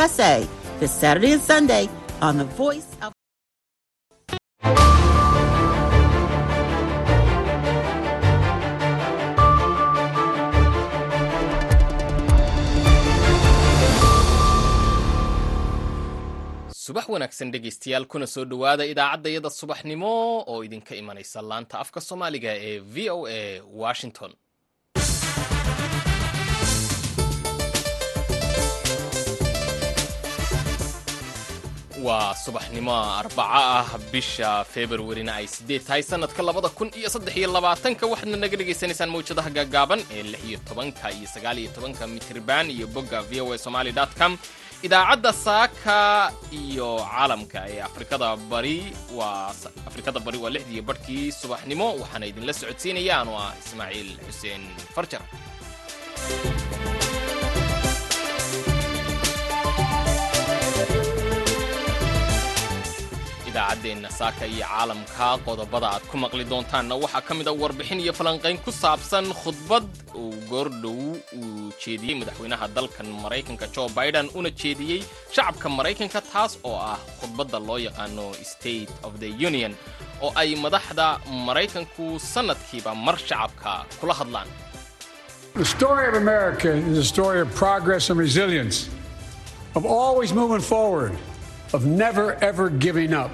USA this Saturday and Sunday on the Voice of subax wanaagsan dhegaystayaal kuna soo dhowaada idaacaddayada subaxnimo oo idinka imanaysa laanta afka soomaaliga ee v o a washington waa subaxnimo arbaco ah bisha februarina ay sideed tahay sanadka labada kun iyo saddex iyo labaatanka. Waxaadna naga dhegaysanaysaan mawjadaha gaagaaban ee lix iyo tobanka iyo sagaal iyo tobanka mitriban iyo bogga v o a somaly com. Idaacadda saaka iyo caalamka ee afrikada bari waa afrikada bari waa lixdii barhkii subaxnimo. Waxaana idinla socodsiinaya anu ah ismaaciil xuseen farjar idaacaddeenna saaka iyo caalamka qodobada aad ku maqli doontaanna waxaa ka mid a warbixin iyo falanqayn ku saabsan khudbad uu goordhow uu jeediyey madaxweynaha dalkan maraykanka jo biden una jeediyey shacabka maraykanka taas oo ah khudbadda loo yaqaano state of the union oo ay madaxda maraykanku sannadkiiba mar shacabka kula hadlaan of never ever giving up.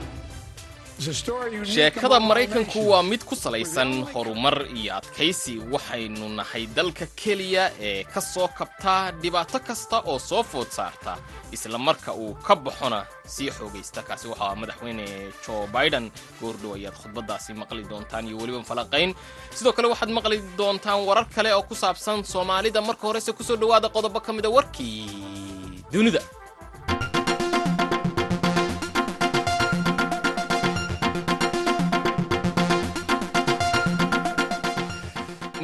Sheekada maraykanku waa mid ku salaysan horumar iyo adkaysi. Waxaynu nahay dalka keliya ee ka soo kabta dhibaato kasta oo soo food saarta isla marka uu ka baxona sii xoogaysta. Kaasi waxaa madaxweyne jo biden. Goordhow ayaad khudbadaasi maqli doontaan iyo weliba falanqayn. Sidoo kale waxaad maqli doontaan warar kale oo ku saabsan soomaalida. Marka horese ku soo dhowaada qodobo ka mida warkii dunida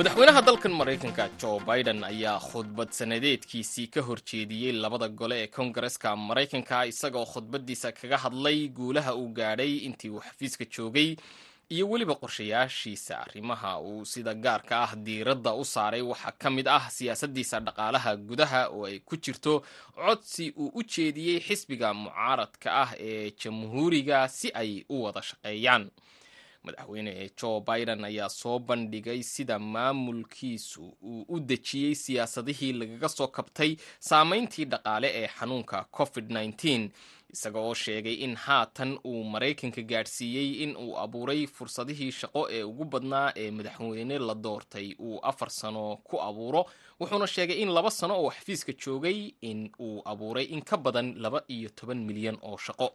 madaxweynaha dalkan maraykanka jo biden ayaa khudbad sanadeedkiisii ka horjeediyey labada gole ee kongareska maraykanka isagoo khudbadiisa kaga hadlay guulaha uu gaadhay intii uu xafiiska joogay iyo weliba qorshayaashiisa. Arrimaha uu sida gaarka ah diiradda u saaray waxaa ka mid ah siyaasaddiisa dhaqaalaha gudaha oo ay ku jirto codsi uu u jeediyey xisbiga mucaaradka ah ee jamhuuriga si ay u wada shaqeeyaan madaxweyne jo biden ayaa soo bandhigay sida maamulkiisu uu u dejiyey siyaasadihii lagaga soo kabtay saameyntii dhaqaale ee xanuunka covid -19 isaga oo sheegay in haatan uu maraykanka gaadhsiiyey in uu abuuray fursadihii shaqo ee ugu badnaa ee madaxweyne la doortay uu afar sano ku abuuro wuxuuna sheegay in laba sano oo xafiiska joogay in uu abuuray in ka badan laba iyo toban milyan oo shaqo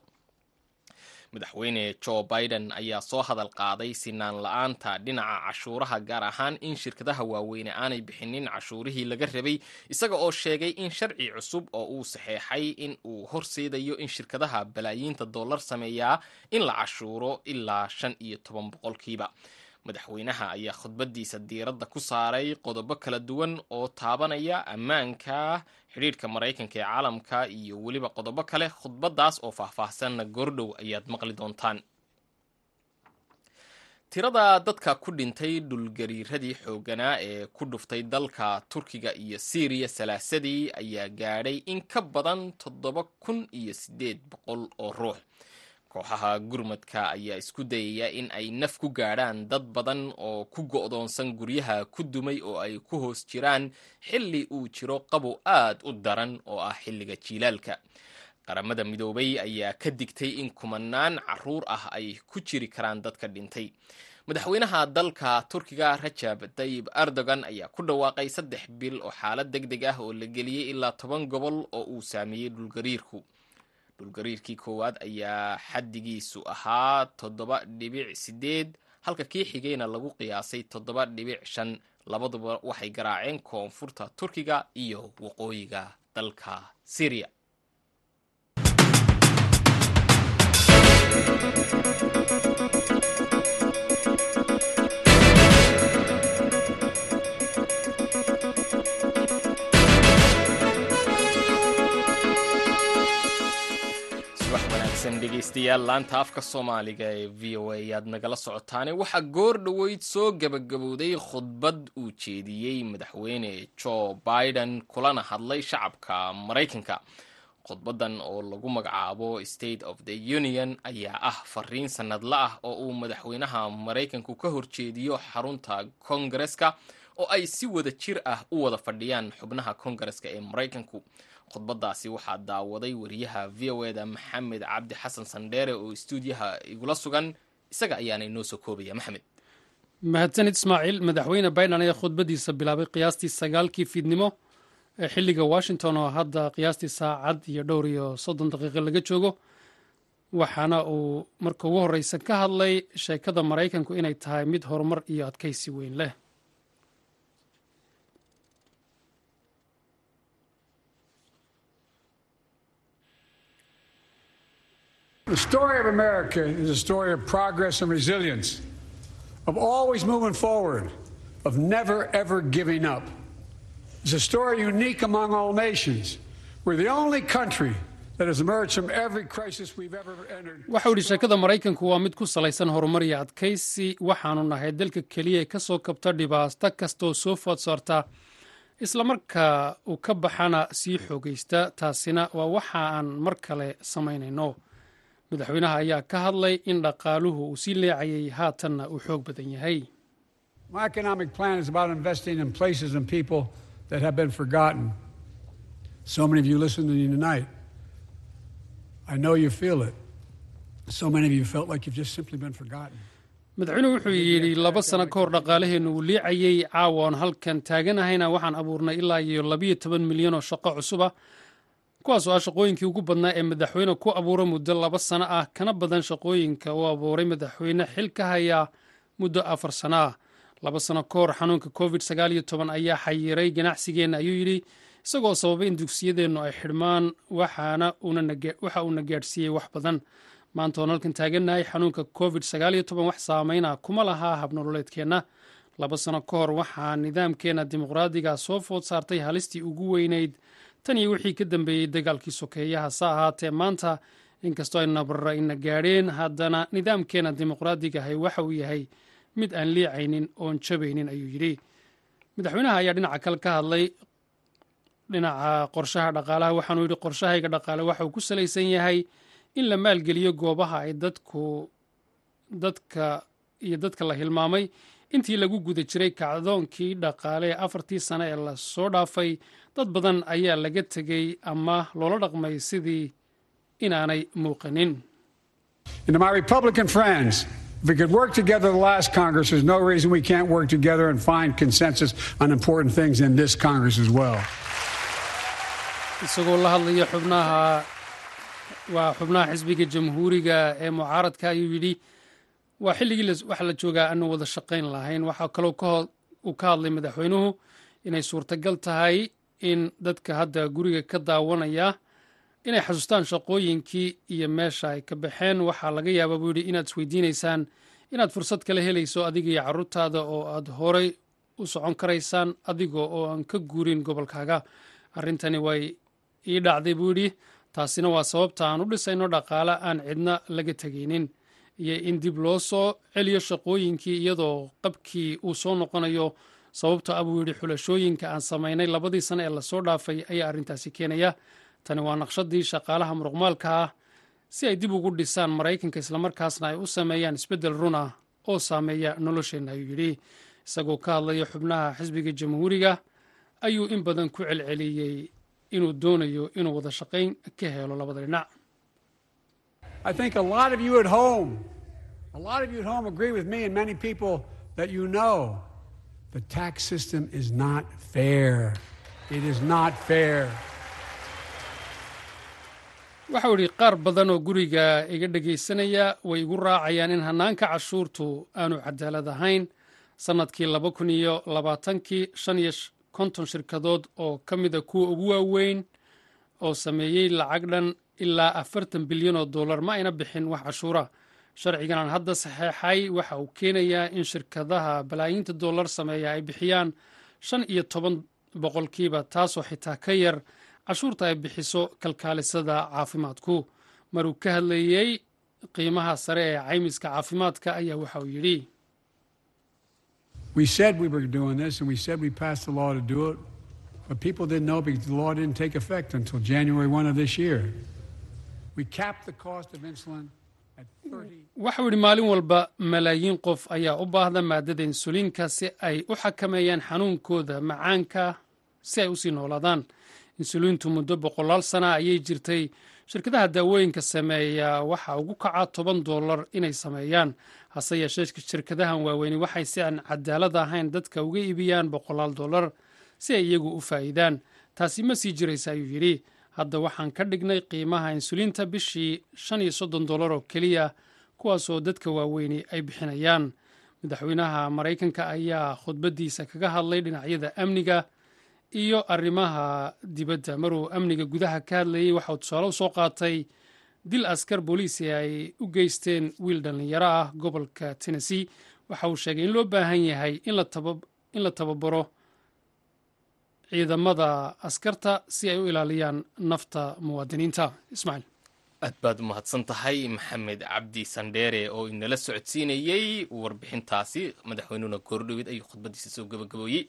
madaxweyne jo biden ayaa soo hadal qaaday sinaan la'aanta dhinaca cashuuraha gaar ahaan in shirkadaha waaweyne aanay bixinin cashuurihii laga rabay isaga oo sheegay in sharci cusub oo uu saxeexay in uu horseedayo in shirkadaha balaayiinta dollar sameeyaa in la cashuuro ilaa shan iyo toban boqolkiiba madaxweynaha ayaa khudbadiisa diiradda ku saaray qodobo kala duwan oo taabanaya ammaanka xidhiidhka maraykanka ee caalamka iyo weliba qodobo kale khudbadaas oo faahfaahsanna goordhow ayaad maqli doontaan. Tirada dadka ku dhintay dhulgariiradii xooganaa ee ku dhuftay dalka turkiga iyo siiriya salaasadii ayaa gaadhay in ka badan toddoba kun iyo siddeed boqol oo ruux kooxaha gurmadka ayaa isku dayaya in ay naf ku gaadhaan dad badan oo ku go'doonsan guryaha ku dumay oo ay ku hoos jiraan xilli uu jiro qabow aad u daran oo ah xilliga jiilaalka. Qaramada midoobay ayaa ka digtay in kumanaan carruur ah ay ku jiri karaan dadka dhintay. Madaxweynaha dalka turkiga rajab tayib erdogan ayaa ku dhawaaqay saddex bil oo xaalad deg deg ah oo la geliyey ilaa toban gobol oo uu saameeyey dhulgariirku dhulgariirkii koowaad ayaa xaddigiisu ahaa toddoba dhibic sideed halka kii xigayna lagu qiyaasay toddoba dhibic shan. Labaduba waxay garaaceen koonfurta turkiga iyo waqooyiga dalka syriya wanaagsan dhegaystayaal laanta afka soomaaliga ee v o a ayaad nagala socotaane. Waxaa goor dhoweyd soo gebagabowday khudbad uu jeediyey madaxweyne jo biden kulana hadlay shacabka maraykanka. Khudbadan oo lagu magacaabo state of the union ayaa ah fariin sannadla ah oo uu madaxweynaha maraykanku ka horjeediyo xarunta kongareska oo ay si wada jir ah u wada fadhiyaan xubnaha kongareska ee maraykanku khudbadaasi waxaa daawaday wariyaha v o eda maxamed cabdi xasan sandheere oo istuudiyaha igula sugan. Isaga ayaana inoo soo koobaya maxamed. Mahadsanid ismaaciil madaxweyne biden ayaa khudbadiisa bilaabay qiyaastii sagaalkii fiidnimo ee xilliga washington oo hadda qiyaastii saacad iyo dhowr iyo soddon daqiiqo laga joogo. Waxaana uu marka ugu horreysa ka hadlay sheekada maraykanku inay tahay mid horumar iyo adkaysi weyn leh The story of America is a story of progress and resilience, of always moving forward, of never ever giving up. It's a story unique among all nations. We're the only country waxa uu yidhi sheekada maraykanku waa mid ku salaysan horumar iyo adkaysi waxaanu nahay dalka keliya ee ka soo kabta dhibaato kastaoo soo food saarta islamarka uu ka baxana sii xoogaysta taasina waa waxa aan mar kale samaynayno madaxweynaha ayaa ka hadlay in dhaqaaluhu uu sii leecayay haatanna uu xoog badan yahay. Madaxweynuhu wuxuu yidhi laba sano ka hor dhaqaalaheennu uu liicayay caawa oon halkan taaganahayna waxaan abuurnay ilaa iyo labiyo toban milyan oo shaqo cusuba kuwaasoo ah shaqooyinkii ugu badnaa ee madaxweyne ku abuura muddo laba sano ah kana badan shaqooyinka uu abuuray madaxweyne xil ka haya muddo afar sano ah. Laba sano ka hor xanuunka covid sagaal iyo toban ayaa xayiray ganacsigeenna ayuu yidhi isagoo sababay in dugsiyadeennu ay xidhmaan waxaana waxa uuna gaadhsiiyey wax badan. Maanta oon halkan taagannahay xanuunka covid sagaal iyo toban wax saameyna kuma lahaa habnololeedkeenna laba sano ka hor waxaa nidaamkeenna dimuqraadiga soo food saartay halistii ugu weynayd tan iyo wixii ka dambeeyey dagaalkii sokeeyaha sa ahaatee maanta inkastoo ay nabarra ina gaadheen haddana nidaamkeenna dimuqraadigahay waxa uu yahay mid aan liicaynin oon jabaynin ayuu yidhi. Madaxweynaha ayaa dhinaca kale ka hadlay dhinaca qorshaha dhaqaalaha. Waxaanuu yidhi qorshahayga dhaqaale waxa uu ku salaysan yahay in la maalgeliyo goobaha ay dadku dadka iyo dadka la hilmaamay intii lagu guda jiray kacdoonkii dhaqaale ee afartii sane ee la soo dhaafay dad badan ayaa laga tegey ama loola dhaqmay sidii inaanay muuqanin And to my Republican friends, if we could work together the last Congress, there's no reason we can't work together and find consensus on important things in this Congress as well. isagoo la hadlaya xubnaha waa xubnaha xisbiga jamhuuriga ee mucaaradka ayuu yidhi waa xilligii waxa la joogaa aanu wada shaqayn lahayn. Waxaa kaloo uu ka hadlay madaxweynuhu inay suurtagal tahay in dadka hadda guriga ka daawanaya inay xasuustaan shaqooyinkii iyo meesha ay ka baxeen. Waxaa laga yaabaa buu yidhi inaad isweydiinaysaan inaad fursad kala helayso adiga iyo carruurtaada oo aad horay u socon karaysaan adiga oo aan ka guurin gobolkaaga. Arrintani way ii dhacday buu yidhi. Taasina waa sababta aan u dhisayno dhaqaale aan cidna laga tegaynin iyo in dib loo soo celiyo shaqooyinkii iyadoo qabkii uu soo noqonayo. Sababto ah buu yidhi xulashooyinka aan samaynay labadii sane ee la soo dhaafay ayaa arrintaasi keenaya. Tani waa naqshadii shaqaalaha muruqmaalka ah. Si ay dib ugu dhisaan maraykanka islamarkaasna ay u sameeyaan isbeddel run ah oo saameeya nolosheenna ayuu yidhi. Isagoo ka hadlaya xubnaha xisbiga jamhuuriga ayuu in badan ku celceliyey inuu doonayo inuu wada shaqayn ka helo labada dhinac I think a lot of you at home, a lot of you at home agree with me and many people that you know the tax system is not fair. It is not fair. waxau idhi qaar badan oo guriga iga dhegaysanaya way igu raacayaan in hannaanka cashuurtu aanu cadaalad ahayn sannadkii laba kun iyo labaatankii shan iyo konton shirkadood oo ka mida kuwa ugu waaweyn oo sameeyey lacag dhan ilaa afartan bilyan oo dollar ma ayna bixin wax cashuura. Sharcigan aan hadda saxeexay waxa uu keenayaa in shirkadaha balaayiinta dollar sameeya ay bixiyaan shan iyo toban boqolkiiba taasoo xitaa ka yar cashuurta ay bixiso kalkaalisada caafimaadku. Maruu ka hadlayey qiimaha sare ee caymiska caafimaadka ayaa waxa uu yidhi waxau yidhi maalin walba malaayiin qof ayaa u baahda maadada insuliinka si ay u xakameeyaan xanuunkooda macaanka si ay u sii noolaadaan. Insuliintu muddo boqolaal sana ayay jirtay. Shirkadaha daawooyinka sameeya waxa ugu kaca toban dollar inay sameeyaan. Hase yeeshee shirkadahan waaweyni waxay si aan cadaalad ahayn dadka uga iibiyaan boqolaal dollar si ay iyagu u faa'iidaan. Taasi ma sii jiraysa ayuu yidhi hadda waxaan ka dhignay qiimaha insuliinta bishii shan iyo soddon dollar oo keliya kuwaasoo dadka waaweyni ay bixinayaan. Madaxweynaha maraykanka ayaa khudbaddiisa kaga hadlay dhinacyada amniga iyo arrimaha dibadda. Maruu amniga gudaha ka hadlayey waxauu tusaale u soo qaatay dil askar booliisi ay u geysteen wiil dhallinyaro ah gobolka tennessee. Waxa uu sheegay in loo baahan yahay in la tababaro ciidamada askarta si ay u ilaaliyaan nafta muwaadiniinta. Ismaaciil aad baad umahadsan tahay maxamed cabdi sandheere oo inala socodsiinayey warbixintaasi. Madaxweynuhuna goordhowed ayuu khudbadiisa soo gabagabooyey.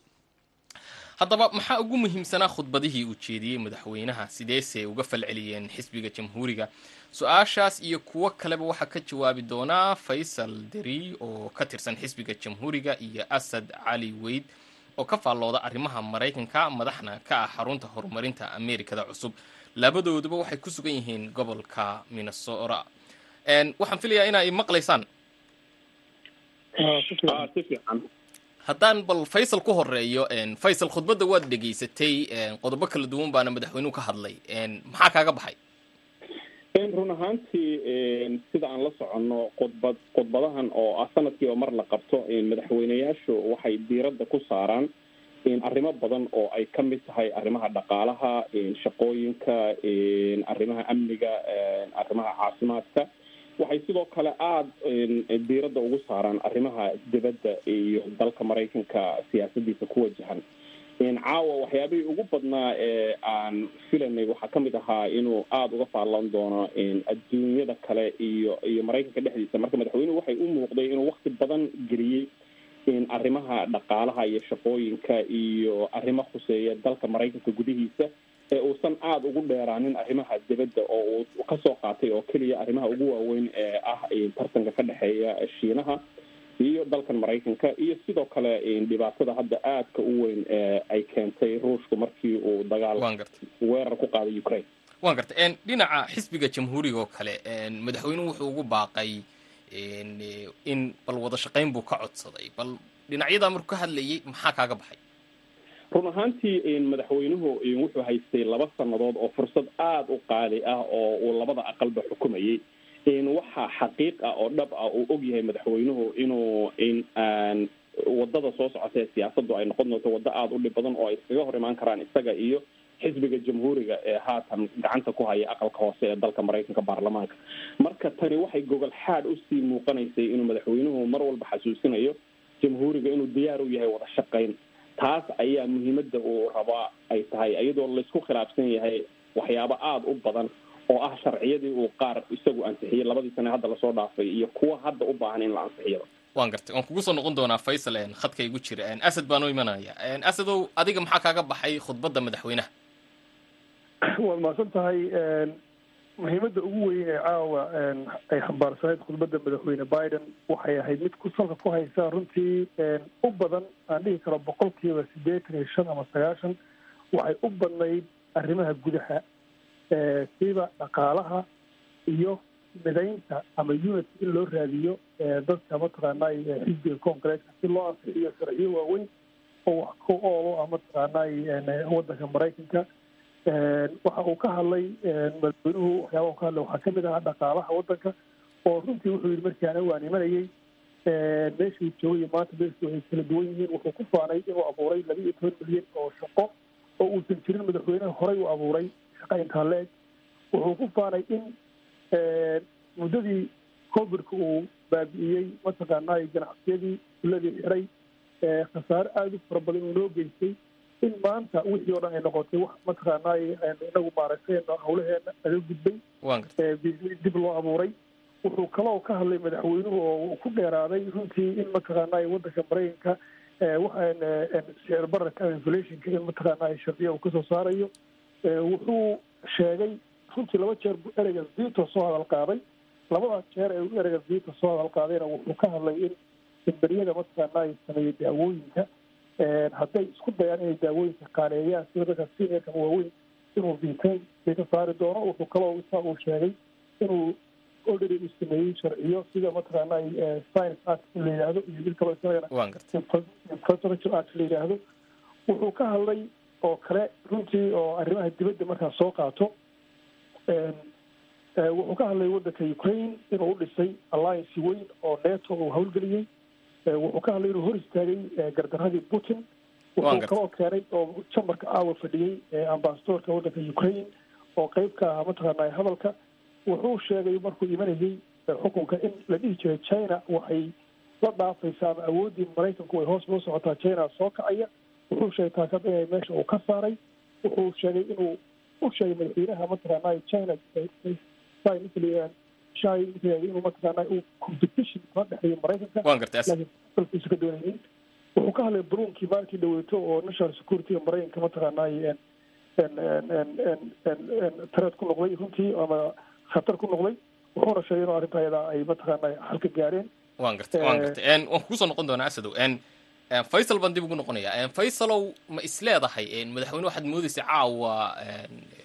Haddaba maxaa ugu muhiimsanaa khudbadihii uu jeediyey madaxweynaha? Sideese uga falceliyeen xisbiga jamhuuriga? Su'aashaas iyo kuwo kaleba waxaa ka jawaabi doonaa faysal deri oo ka tirsan xisbiga jamhuuriga iyo asad cali weyd oo ka faallooda arrimaha maraykanka madaxna ka ah xarunta horumarinta ameerikada cusub. Labadooduba waxay ku sugan yihiin gobolka minnesota. Waxaan filayaa in ay maqlaysaan? Haddaan bal faysal ku horeeyo faysal khudbadda waad dhegaysatay qodobo kala duwan baana madaxweynuhu ka hadlay. Maxaa kaaga baxay run ahaantii sida aan la soconno khudbad khudbadahan oo ah oo mar la qabto madaxweyneyaashu waxay diiradda ku saaraan arrimo badan oo ay ka mid tahay arrimaha dhaqaalaha shaqooyinka arrimaha amniga arrimaha caafimaadka. Waxay sidoo kale aada diiradda ugu saaraan arrimaha dibadda iyo dalka maraykanka siyaasadiisa ku wajahan caawa waxyaabihii ugu badnaa ee aan filanay waxaa ka mid ahaa inuu aada uga faallan doono adduunyada kale iyo iyo maraykanka dhexdiisa. Marka madaxweynuhu waxay u muuqday inuu wakti badan geliyey arrimaha dhaqaalaha iyo shaqooyinka iyo arrimo khuseeya dalka maraykanka gudihiisa ee uusan aada ugu dheeraanin arrimaha dibadda oo uu ka soo qaatay oo keliya arrimaha ugu waaweyn ee ah tartanka ka dhexeeya shiinaha iyo dalkan maraykanka iyo sidoo kale dhibaatada hadda aadka u weyn ee ay keentay ruushku markii uu dagaal weerar ku qaaday ukraine. Waan gartay. Dhinaca xisbiga jamhuuriga oo kale madaxweynuhu wuxuu ugu baaqay in bal wada shaqayn buu ka codsaday. Bal dhinacyadaa markuu ka hadlayay maxaa kaaga baxay? Run ahaantii madaxweynuhu wuxuu haystay laba sannadood oo fursad aada u qaali ah oo uu labada aqalba xukumayay waxaa xaqiiq ah oo dhab ah uu og yahay madaxweynuhu inuu in waddada soo socota ee siyaasaddu ay noqon doonto waddo aada u dhib badan oo ay iskaga hor imaan karaan isaga iyo xisbiga jamhuuriga ee haatan gacanta ku haya aqalka hoose ee dalka maraykanka baarlamaanka. Marka tani waxay gogol xaad u sii muuqanaysay inuu madaxweynuhu mar walba xasuusinayo jamhuuriga inuu diyaar u yahay wada shaqayn. Taas ayaa muhiimadda uu rabaa ay tahay iyadoo laysku khilaafsan yahay waxyaabo aada u badan oo ah sharciyadii uu qaar isagu ansixiyey labadii sane hadda la soo dhaafay iyo kuwa hadda u baahan in la ansixiyado waan gartay waan kugu soo noqon doonaa faysal khadka igu jira. Asad baan u imanaya. Asadow adiga maxaa kaaga baxay khudbadda madaxweynaha? Waad mahadsan tahay muhiimadda ugu weyn ee caawa ay xambaarsanayd khudbadda madaxweyne biden waxay ahayd mid ku salka ku haysa runtii u badan aan dhihi karo boqolkiiba siddeetan iyo shan ama sagaashan waxay u badnayd arrimaha gudaha siba dhaqaalaha iyo midaynta ama unity in loo raadiyo dadka mataqaanay xisbiga congresska si loo ansixiyo sharciyo waaweyn oo wax ku oolo ah mataqaanay waddanka maraykanka. Waxa uu ka hadlay madaxweynuhu waxyaabaha ka hadlay waxaa ka mid ahaa dhaqaalaha waddanka oo runtii wuxuu yihi markii ana waan imanayay meeshuu joogay maanta meeshu waxay kala duwan yihiin wuxuu ku faanay inuu abuuray laba iyo toban milyan oo shaqo oo uusan jirin madaxweynaha horey u abuuray shaqa intaa la-eg wuxuu ku faanay in muddadii covidka uu baabi'iyey mataqaanay ganacsiyadii uladii xiray khasaare aada u fara badan uu noo geystay in maanta wixii oo dhan ay noqotay wax mataqaanay inagu maaragtay hawlaheena naga gudbay dib loo abuuray. Wuxuu kaloo ka hadlay madaxweynuhu oo ku dheeraaday runtii in mataqaanay waddanka maraykanka sicir bararka inflationka in mataqaana shardiya uu ka soo saarayo wuxuu sheegay runtii laba jeer buu ereyga vito soo hadal qaaday. Labadaas jeer ee uu ereyga vito soo hadal qaadayna wuxuu ka hadlay in imberiyada mataqaana ay sameeyey daawooyinka hadday isku dayaan inay daawooyinka qaaneeyaan. Sida dadka seniorka waaweyn inuu vitain bay ka saari doono. Wuxuu kaloo isaa uu sheegay inuu already uu sameeyey sharciyo sida mataqaana science act la yidhaahdo iyo mid kaloo isagana infrastructure act la yidhaahdo wuxuu ka hadlay oo kale runtii oo arrimaha dibadda markaa soo qaato wuxuu ka hadlay waddanka ukraine inuu u dhisay alliance weyn oo neto uu howlgeliyey wuxuu ka hadlay inuu hor istaagay gardaradii putin. Wuxuu kaloo keenay oo jambarka aawa fadhiyey ambasadorka waddanka ukraine oo qeyb ka ahaa mataqaana hadalka. Wuxuu sheegay markuu imanayay xukunka in la dhihi jiray china waxay la dhaafaysa ama awooddii maraykanku way hoos loo socotaa china soo kacaya wuxuu sheegay taasad inay meesha uu ka saaray wuxuu sheegay inuu u sheegay madaxweynaha mataqaana china inuu mataqaana uu competition kala dhexeeyo maraykanka. Dalkiisa ka doonaynin wuxuu ka hadlay brunkii maalintii dhaweeto oo national securityga maraykanka mataqaana tareed ku noqday runtii ama khatar ku noqday. Wuxuuna sheegay inuu arrinta ayadaa ay mataqaana xalka gaareen. Waan gartay waan gartay. Waan ku soo noqon doonaa asadow faysal baan dib ugu noqonayaa. Faysalow ma isleedahay madaxweyne waxaad moodaysa caawa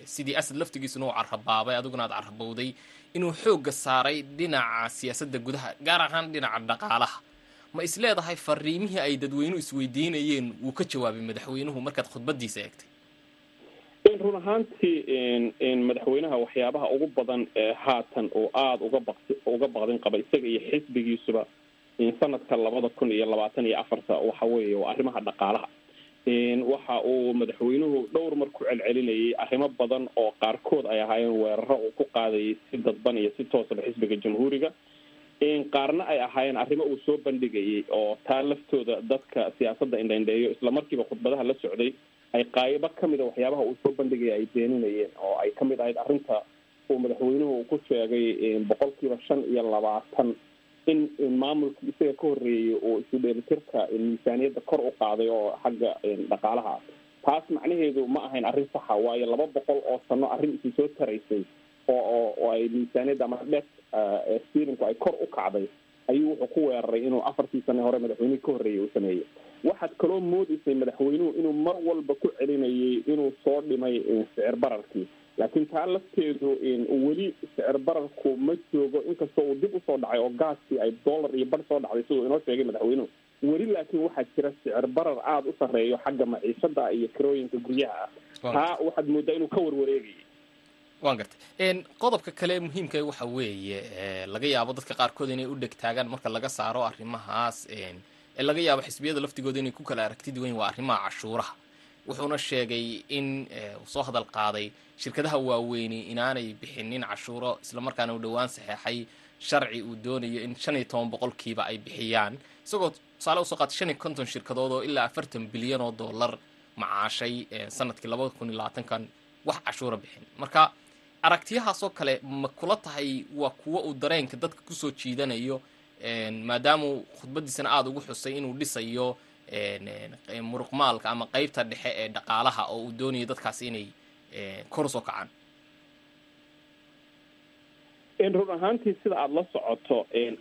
sidii asad laftigiisuna uu carabaabay adiguna aad carabowday inuu xoogga saaray dhinaca siyaasadda gudaha gaar ahaan dhinaca dhaqaalaha. Ma isleedahay fariimihii ay dadweynuhu isweydiinayeen wuu ka jawaabay madaxweynuhu markaad khudbadiisa eegtay? Run ahaantii madaxweynaha waxyaabaha ugu badan ee haatan uu aada uga uga baqdin qaba isaga iyo xisbigiisuba sanadka labada kun iyo labaatan iyo afarta waxa weeye waa arrimaha dhaqaalaha. Waxa uu madaxweynuhu dhowr mar ku celcelinayay arrimo badan oo qaarkood ay ahaayeen weeraro uu ku qaadayay si dadban iyo si toosaba xisbiga jamhuuriga. Qaarna ay ahaayeen arrimo uu soo bandhigayay oo taa laftooda dadka siyaasadda indhaindheeyo islamarkiiba khudbadaha la socday ay qaayabo ka mid a waxyaabaha uu soo bandhigaya ay beeninayeen oo ay ka mid ahayd arrinta uu madaxweynuhu ku sheegay boqolkiiba shan iyo labaatan in maamulkii isaga ka horreeyay oo isu dheelitirka miisaaniyadda kor u qaaday oo xagga dhaqaalaha. Taas macnaheedu ma ahayn arrin saxa waayo laba boqol oo sano arrin isi soo taraysay oo oo ay miisaaniyadda ama dheef stilinku ay kor u kacday ayuu wuxuu ku weeraray inuu afartii sane hore madaxweynihii ka horreeyay uu sameeyey waxaad kaloo moodaysay madaxweynuhu inuu mar walba ku celinayay inuu soo dhimay sicir bararkii laakiin taa lafteedu weli sicir bararku ma joogo inkastoo uu dib u soo dhacay oo gaaskii ay dollar iyo bar soo dhacday siduu inoo sheegay madaxweynuhu. Weli laakiin waxaa jira sicir barar aada u sarreeyo xagga maciishada iyo kirooyinka guryaha. Ah taa waxaad moodaa inuu ka warwareegayay waan gartay qodobka kale muhiimka waxa weeye laga yaabo dadka qaarkood inay u dheg taagaan marka laga saaro arrimahaas ee laga yaabo xisbiyada laftigooda inay ku kala aragti duwan waa arrimaha cashuuraha wuxuuna sheegay in uu soo hadal qaaday shirkadaha waaweyni inaanay bixinin cashuuro islamarkaana uu dhowaan saxeexay sharci uu doonayo in shan iyo toban boqolkiiba ay bixiyaan. Isagoo tusaale u soo qaatay shan iyo konton shirkadood oo ilaa afartan bilyan oo dollar macaashay sannadkii labada kun iyo labaatankan wax cashuura bixin. Marka aragtiyahaasoo kale ma kula tahay waa kuwo uu dareenka dadka ku soo jiidanayo maadaamau khudbadiisana aada ugu xusay inuu dhisayo muruqmaalka ama qeybta dhexe ee dhaqaalaha oo uu doonayo dadkaasi inay kor u soo kacaan. Run ahaantii sida aada la socoto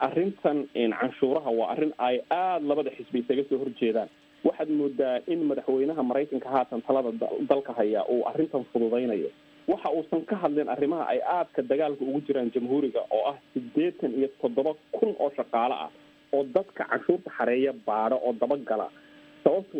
arrintan canshuuraha waa arrin ay aada labada xisbi isaga soo horjeedaan waxaad moodaa in madaxweynaha maraykanka haatan talada dalka haya uu arrintan fududaynayo. Waxa uusan ka hadlin arrimaha ay aadka dagaalka ugu jiraan jamhuuriga oo ah siddeetan iyo toddoba kun oo shaqaale ah oo dadka canshuurta xareeya baadho oo dabagala sababtu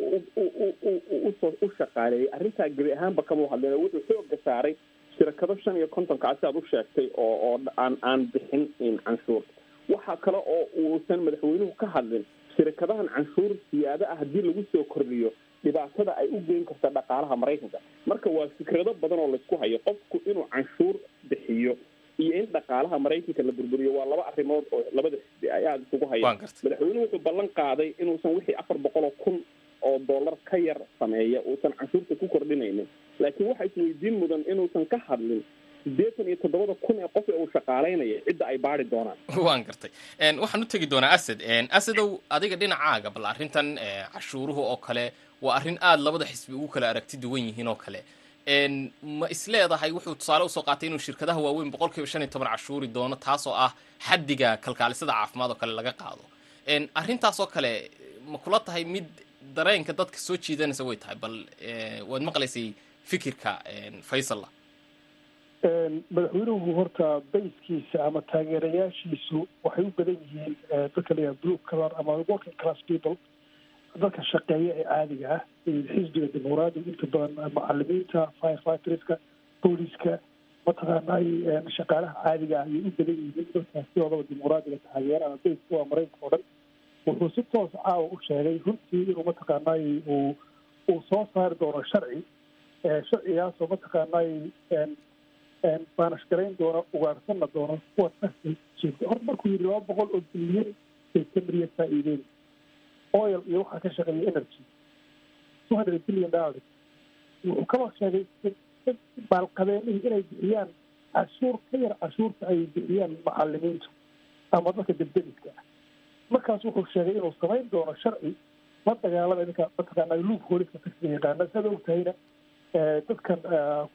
u soo u shaqaaleeyay. Arrintaa gebi ahaanba kamau hadlin wuxuu xooga saaray shirakado shan iyo kontonka si aad u sheegtay oo oo aan aan bixin canshuur. Waxa kale oo uusan madaxweynuhu ka hadlin shirikadahan canshuur siyaado ah haddii lagu soo kordhiyo dhibaatada ay u geyn karta dhaqaalaha maraykanka. Marka waa fikrado badan oo laysku hayo qofku inuu canshuur bixiyo iyo in dhaqaalaha maraykanka la burburiyo waa laba arrimood oo labada xisbi ay aada isugu hayaan. Madaxweynuhu wuxuu ballan qaaday inuusan wixii afar boqol oo kun oo dollar ka yar sameeya uusan canshuurta ku kordhinaynin. Laakiin waxaa isweydiin mudan inuusan ka hadlin siddeetan iyo toddobada kun ee qof ee uu shaqaalaynaya cidda ay baari doonaan. Waan gartay. Waxaan u tegi doonaa asad. Asadow adiga dhinacaaga bal arrintan cashuuruhu oo kale waa arrin aada labada xisbi ugu kala aragti duwan yihiin oo kale ma isleedahay wuxuu tusaale u soo qaatay inuu shirkadaha waaweyn boqol kiiba shan iyo toban cashuuri doono taasoo ah xaddiga kalkaalisada caafimaad oo kale laga qaado. Arrintaasoo kale ma kula tahay mid dareenka dadka soo jiidanaysa way tahay bal waad maqlaysay fikirka faysalla madaxweynuhu horta bayskiisa ama taageerayaashiisu waxay u badan yihiin dadka layaha blue color ama working class people dadka shaqeeya ee caadiga ah xisbiga dimuqraadiga inta badan macalimiinta firefighterska booliska mataqaanay shaqaalaha caadiga ah ayay u badan yihiin dadkaas sidoodaba dimuqraadiga taageera ama bayska waa maraykanka oo dhan. Wuxuu si toos caawa u sheegay runtii inuu mataqaanay uu uu soo saari doono sharci sharcigaasoo mataqaanay baanash garayn doona ugaarsanna doono kuwa horta markuu yidhi laba boqol oo bilyan bay kamriya faa'iideen oil iyo waxaa ka shaqeeya energy. two hundred billion dollars. Wuxuu kaloo sheegay maalqabeenihii inay bixiyaan cashuur ka yar cashuurta ay bixiyaan macalimiintu ama dadka debdemiska ah markaas wuxuu sheegay inuu samayn doono sharci la dagaalama ninka mataqaana luug hooliska taxiga yaqaana saad ogtahayna dadkan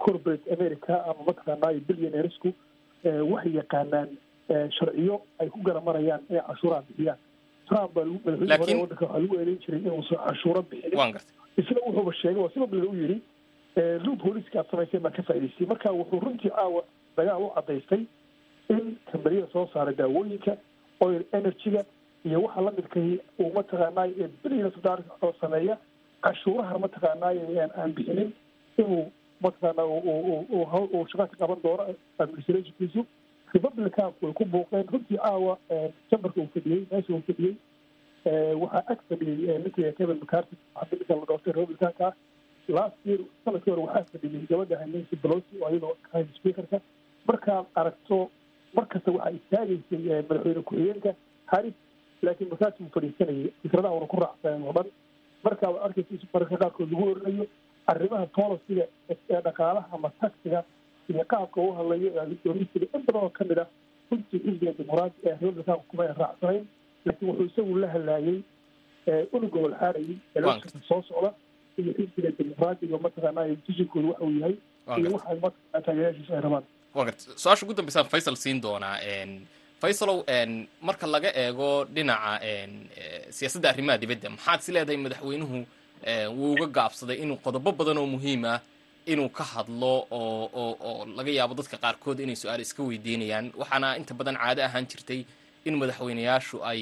corporate america ama mataqaanay billionairesku waxay yaqaanaan sharciyo ay ku garamarayaan inay cashuuraha bixiyaan trump baa madaxweyne hore waddanka waxaa lagu eedeyn jiray inuusan cashuuro bixinin isna wuxuuba sheegay waa sida bilada u yidhi luug hooliska aad samayseen baan ka faa'idaystay marka wuxuu runtii caawa dagaal u cadaystay in kambaniyada soo saara daawooyinka oil energy-ga iyo waxa lamidkay uu mataqaanay billions of dollars oo sameeya cashuuraha mataqaanay aan bixinin inuu mataqaana uu shaqa ka qaban doono administrationkiisu republicanku way ku buuqeen runtii caawa chamberka uu fadhiyey meesha uu fadhiyey waxaa ag fadhiyey ninkii kevin mccarty ninka la dhoortay republicanka ah last year sannadkii hore waxaa fadhiyey gabadha nancy pelosi oo iyadoo ahayd speakerka markaad aragto markasta waxaa istaagaysay madaxweyne ku-xigeenka harris laakiin markaas uu fadhiisanayay fikradaha una ku raacsaneen oo dhan markaa waad arkaysa mararka qaarkood lagu oranayo arrimaha policyga ee dhaqaalaha ama taxiga iyo qaabka u hadlayo doonisiga in badan oo ka mid ah runtii xisbiga dimuqraadi ee republicanka kuma ay raacsanayn laakiin wuxuu isagu la hadlaayay una gobol xaarayay electionka soo socda iyo xisbiga dimuqraadiga mataqaanaa decisionkooda waxa uu yahay. Iyo waxa mataqaanaa taageerayaashiisu ay rabaan. Wa garta su'aasha ugu dambeysaan faysal siin doonaa faysalow marka laga eego dhinaca siyaasadda arrimaha dibadda maxaad si leedahay madaxweynuhu wuu uga gaabsaday inuu qodobo badan oo muhiim ah inuu ka hadlo oo oo laga yaabo dadka qaarkood inay su'aal iska weydiinayaan. Waxaana inta badan caado ahaan jirtay in madaxweyneyaashu ay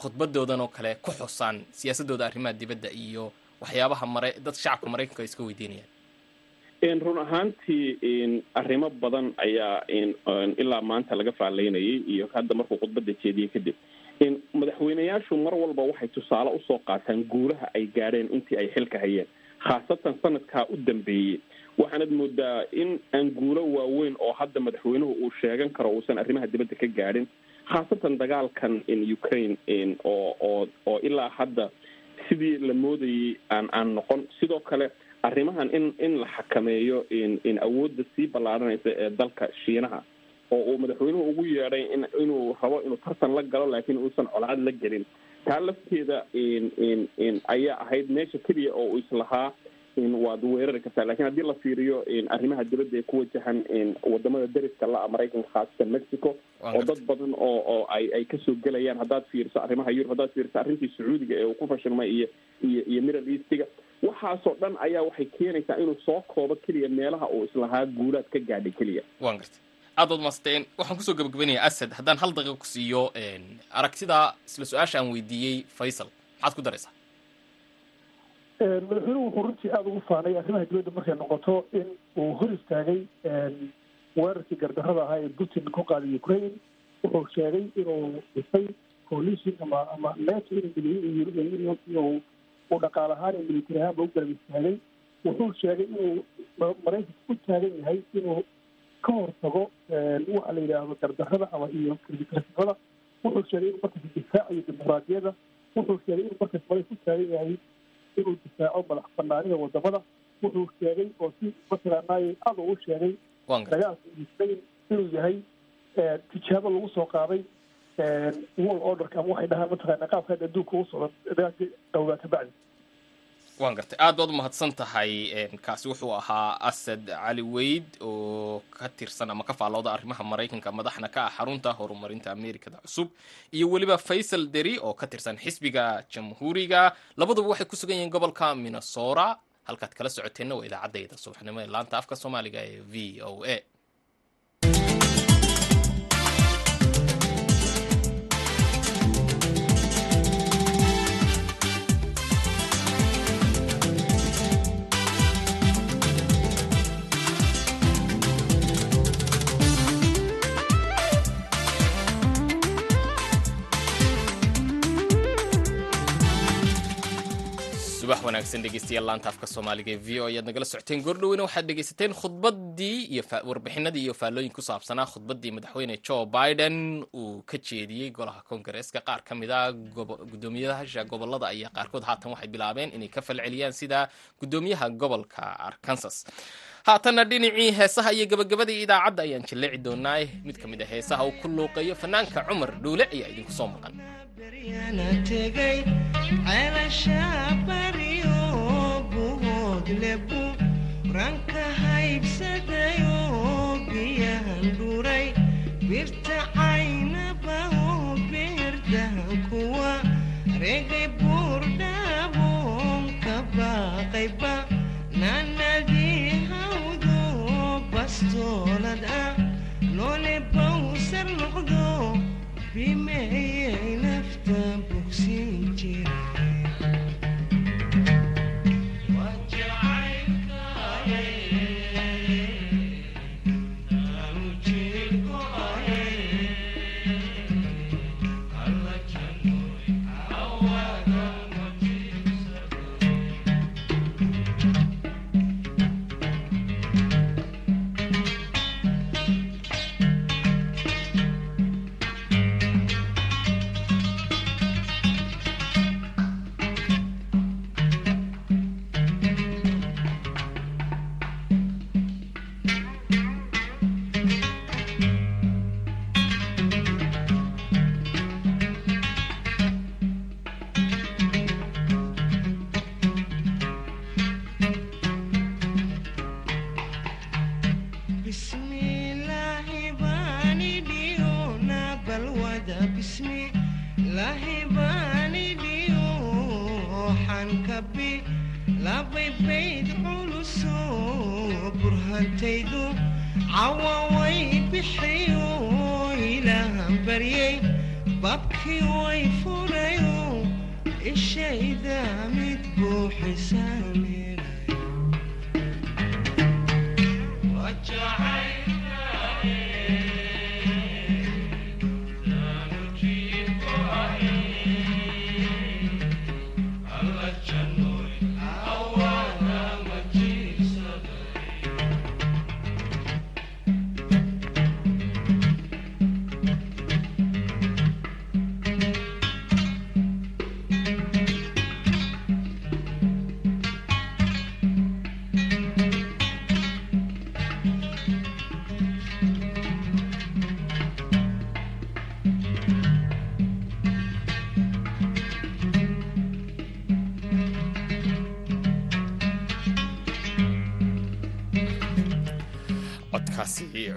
khudbadoodan oo kale ku xusaan siyaasadooda arrimaha dibadda iyo waxyaabaha mare dad shacabka maraykanka ay iska weydiinayaan. Run ahaantii arrimo badan ayaa ilaa maanta laga faalaynayay iyo hadda markuu khudbadda jeediyey kadib. Madaxweyneyaashu mar walba waxay tusaale u soo qaataan guulaha ay gaadheen intii ay xilka hayeen khaasatan sanadkaa u dambeeyey waxaanad moodaa in aan guulo waaweyn oo hadda madaxweynuhu uu sheegan karo uusan arrimaha dibadda ka gaadhin khaasatan dagaalkan in ukraine oo oo oo ilaa hadda sidii la moodayay aan aan noqon. Sidoo kale arrimahan in in la xakameeyo in awoodda sii ballaaranaysa ee dalka shiinaha oo uu madaxweynuhu ugu yeedhay in inuu rabo inuu tartan la galo laakiin uusan colaad la gelin. Taa lafteeda ayaa ahayd meesha keliya oo uu islahaa waad weerari kartaa. Lakiin haddii la fiiriyo arrimaha dibadda ee ku wajahan waddamada deriska la-a maraykanka khaasatan mexico oo dad badan oo oo ay ay ka soo gelayaan haddaad fiiriso arrimaha yurub haddaad fiiriso arrintii sacuudiga ee uu ku fashilmay iyo iyo iyo middle eastiga waxaasoo dhan ayaa waxay keenaysaa inuu soo koobo keliya meelaha uu islahaa guulaad ka gaadhay keliya. Waan gartay. Aad baad maasteen waxaan ku soo gabagabanayaa asad. Haddaan hal daqiiqa ku siiyo aragtida isla su'aasha aan weydiiyey faysal maxaad ku daraysaa madaxweynuhu wuxuu runtii aada ugu faanay arrimaha dibadda markay noqoto in uu hor istaagay weerarkii gardarrada ahaa ee putin ku qaaday ukraine. Wuxuu sheegay inuu dhisay coalition ama ama neto inuu uu dhaqaal ahaan iyo military ahaanba u garab istaagay wuxuu sheegay inuu maraykanka u taagan yahay inuu ka hortago waxa la yidhaahdo gardarrada ama iyo kirdikarsimada wuxuu sheegay inuu markaas difaacayo dimuqraadiyadda wuxuu sheegay inuu markaas maraykan ku taagan yahay inuu difaaco madax banaanida waddamada wuxuu sheegay oo si mataqaanay aada ugu sheegay dagaalka ukraine inuu yahay tijaabo lagu soo qaaday world orderka ama waxay dhahaan mataqaana qaabka hadda adduunka ugu socda dagaalkii dhowgaa ka bacdi waan gartay. Aad baad umahadsan tahay kaasi wuxuu ahaa asad cali weyd oo ka tirsan ama ka faallooda arrimaha maraykanka madaxna ka ah xarunta horumarinta amerikada cusub iyo weliba faysal deri oo ka tirsan xisbiga jamhuuriga. Labaduba waxay ku sugan yihiin gobolka minnesota. Halkaad kala socoteenna waa idaacadayda subaxnimo ee laanta afka soomaaliga ee v o a subax wanaagsan dhegeystayaal laanta afka soomaaliga ee v o ayaad nagala socoteen goordhoweyna waxaad dhegeysateen khudbaddii iyo warbixinadii iyo faallooyin ku saabsanaa khudbaddii madaxweyne joe biden uu ka jeediyey golaha koongareeska. Qaar ka mid a gudoomiyahasha gobollada ayaa qaarkood haatan waxay bilaabeen inay ka falceliyaan sida gudoomiyaha gobolka arkansas haatanna dhinacii heesaha iyo gabagabadii idaacadda ayaan jilleeci doonaa mid ka mid a heesaha uu ku luuqeeyo fanaanka cumar dhuule ayaa idinku soo maqan. Birta nafta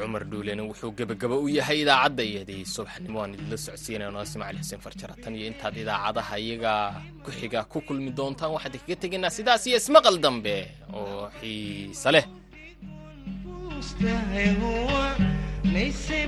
cumar dhuulena wuxuu gebagaba u yahay idaacadda iyadii subaxnimo aan idinla socodsiinaya noo ismaaciil xuseen farjara. Tan iyo intaad idaacadaha iyaga ku xiga ku kulmi doontaan waxaan kaga tegaynaa sidaas iyo ismaqal dambe oo xiise leh. Nayse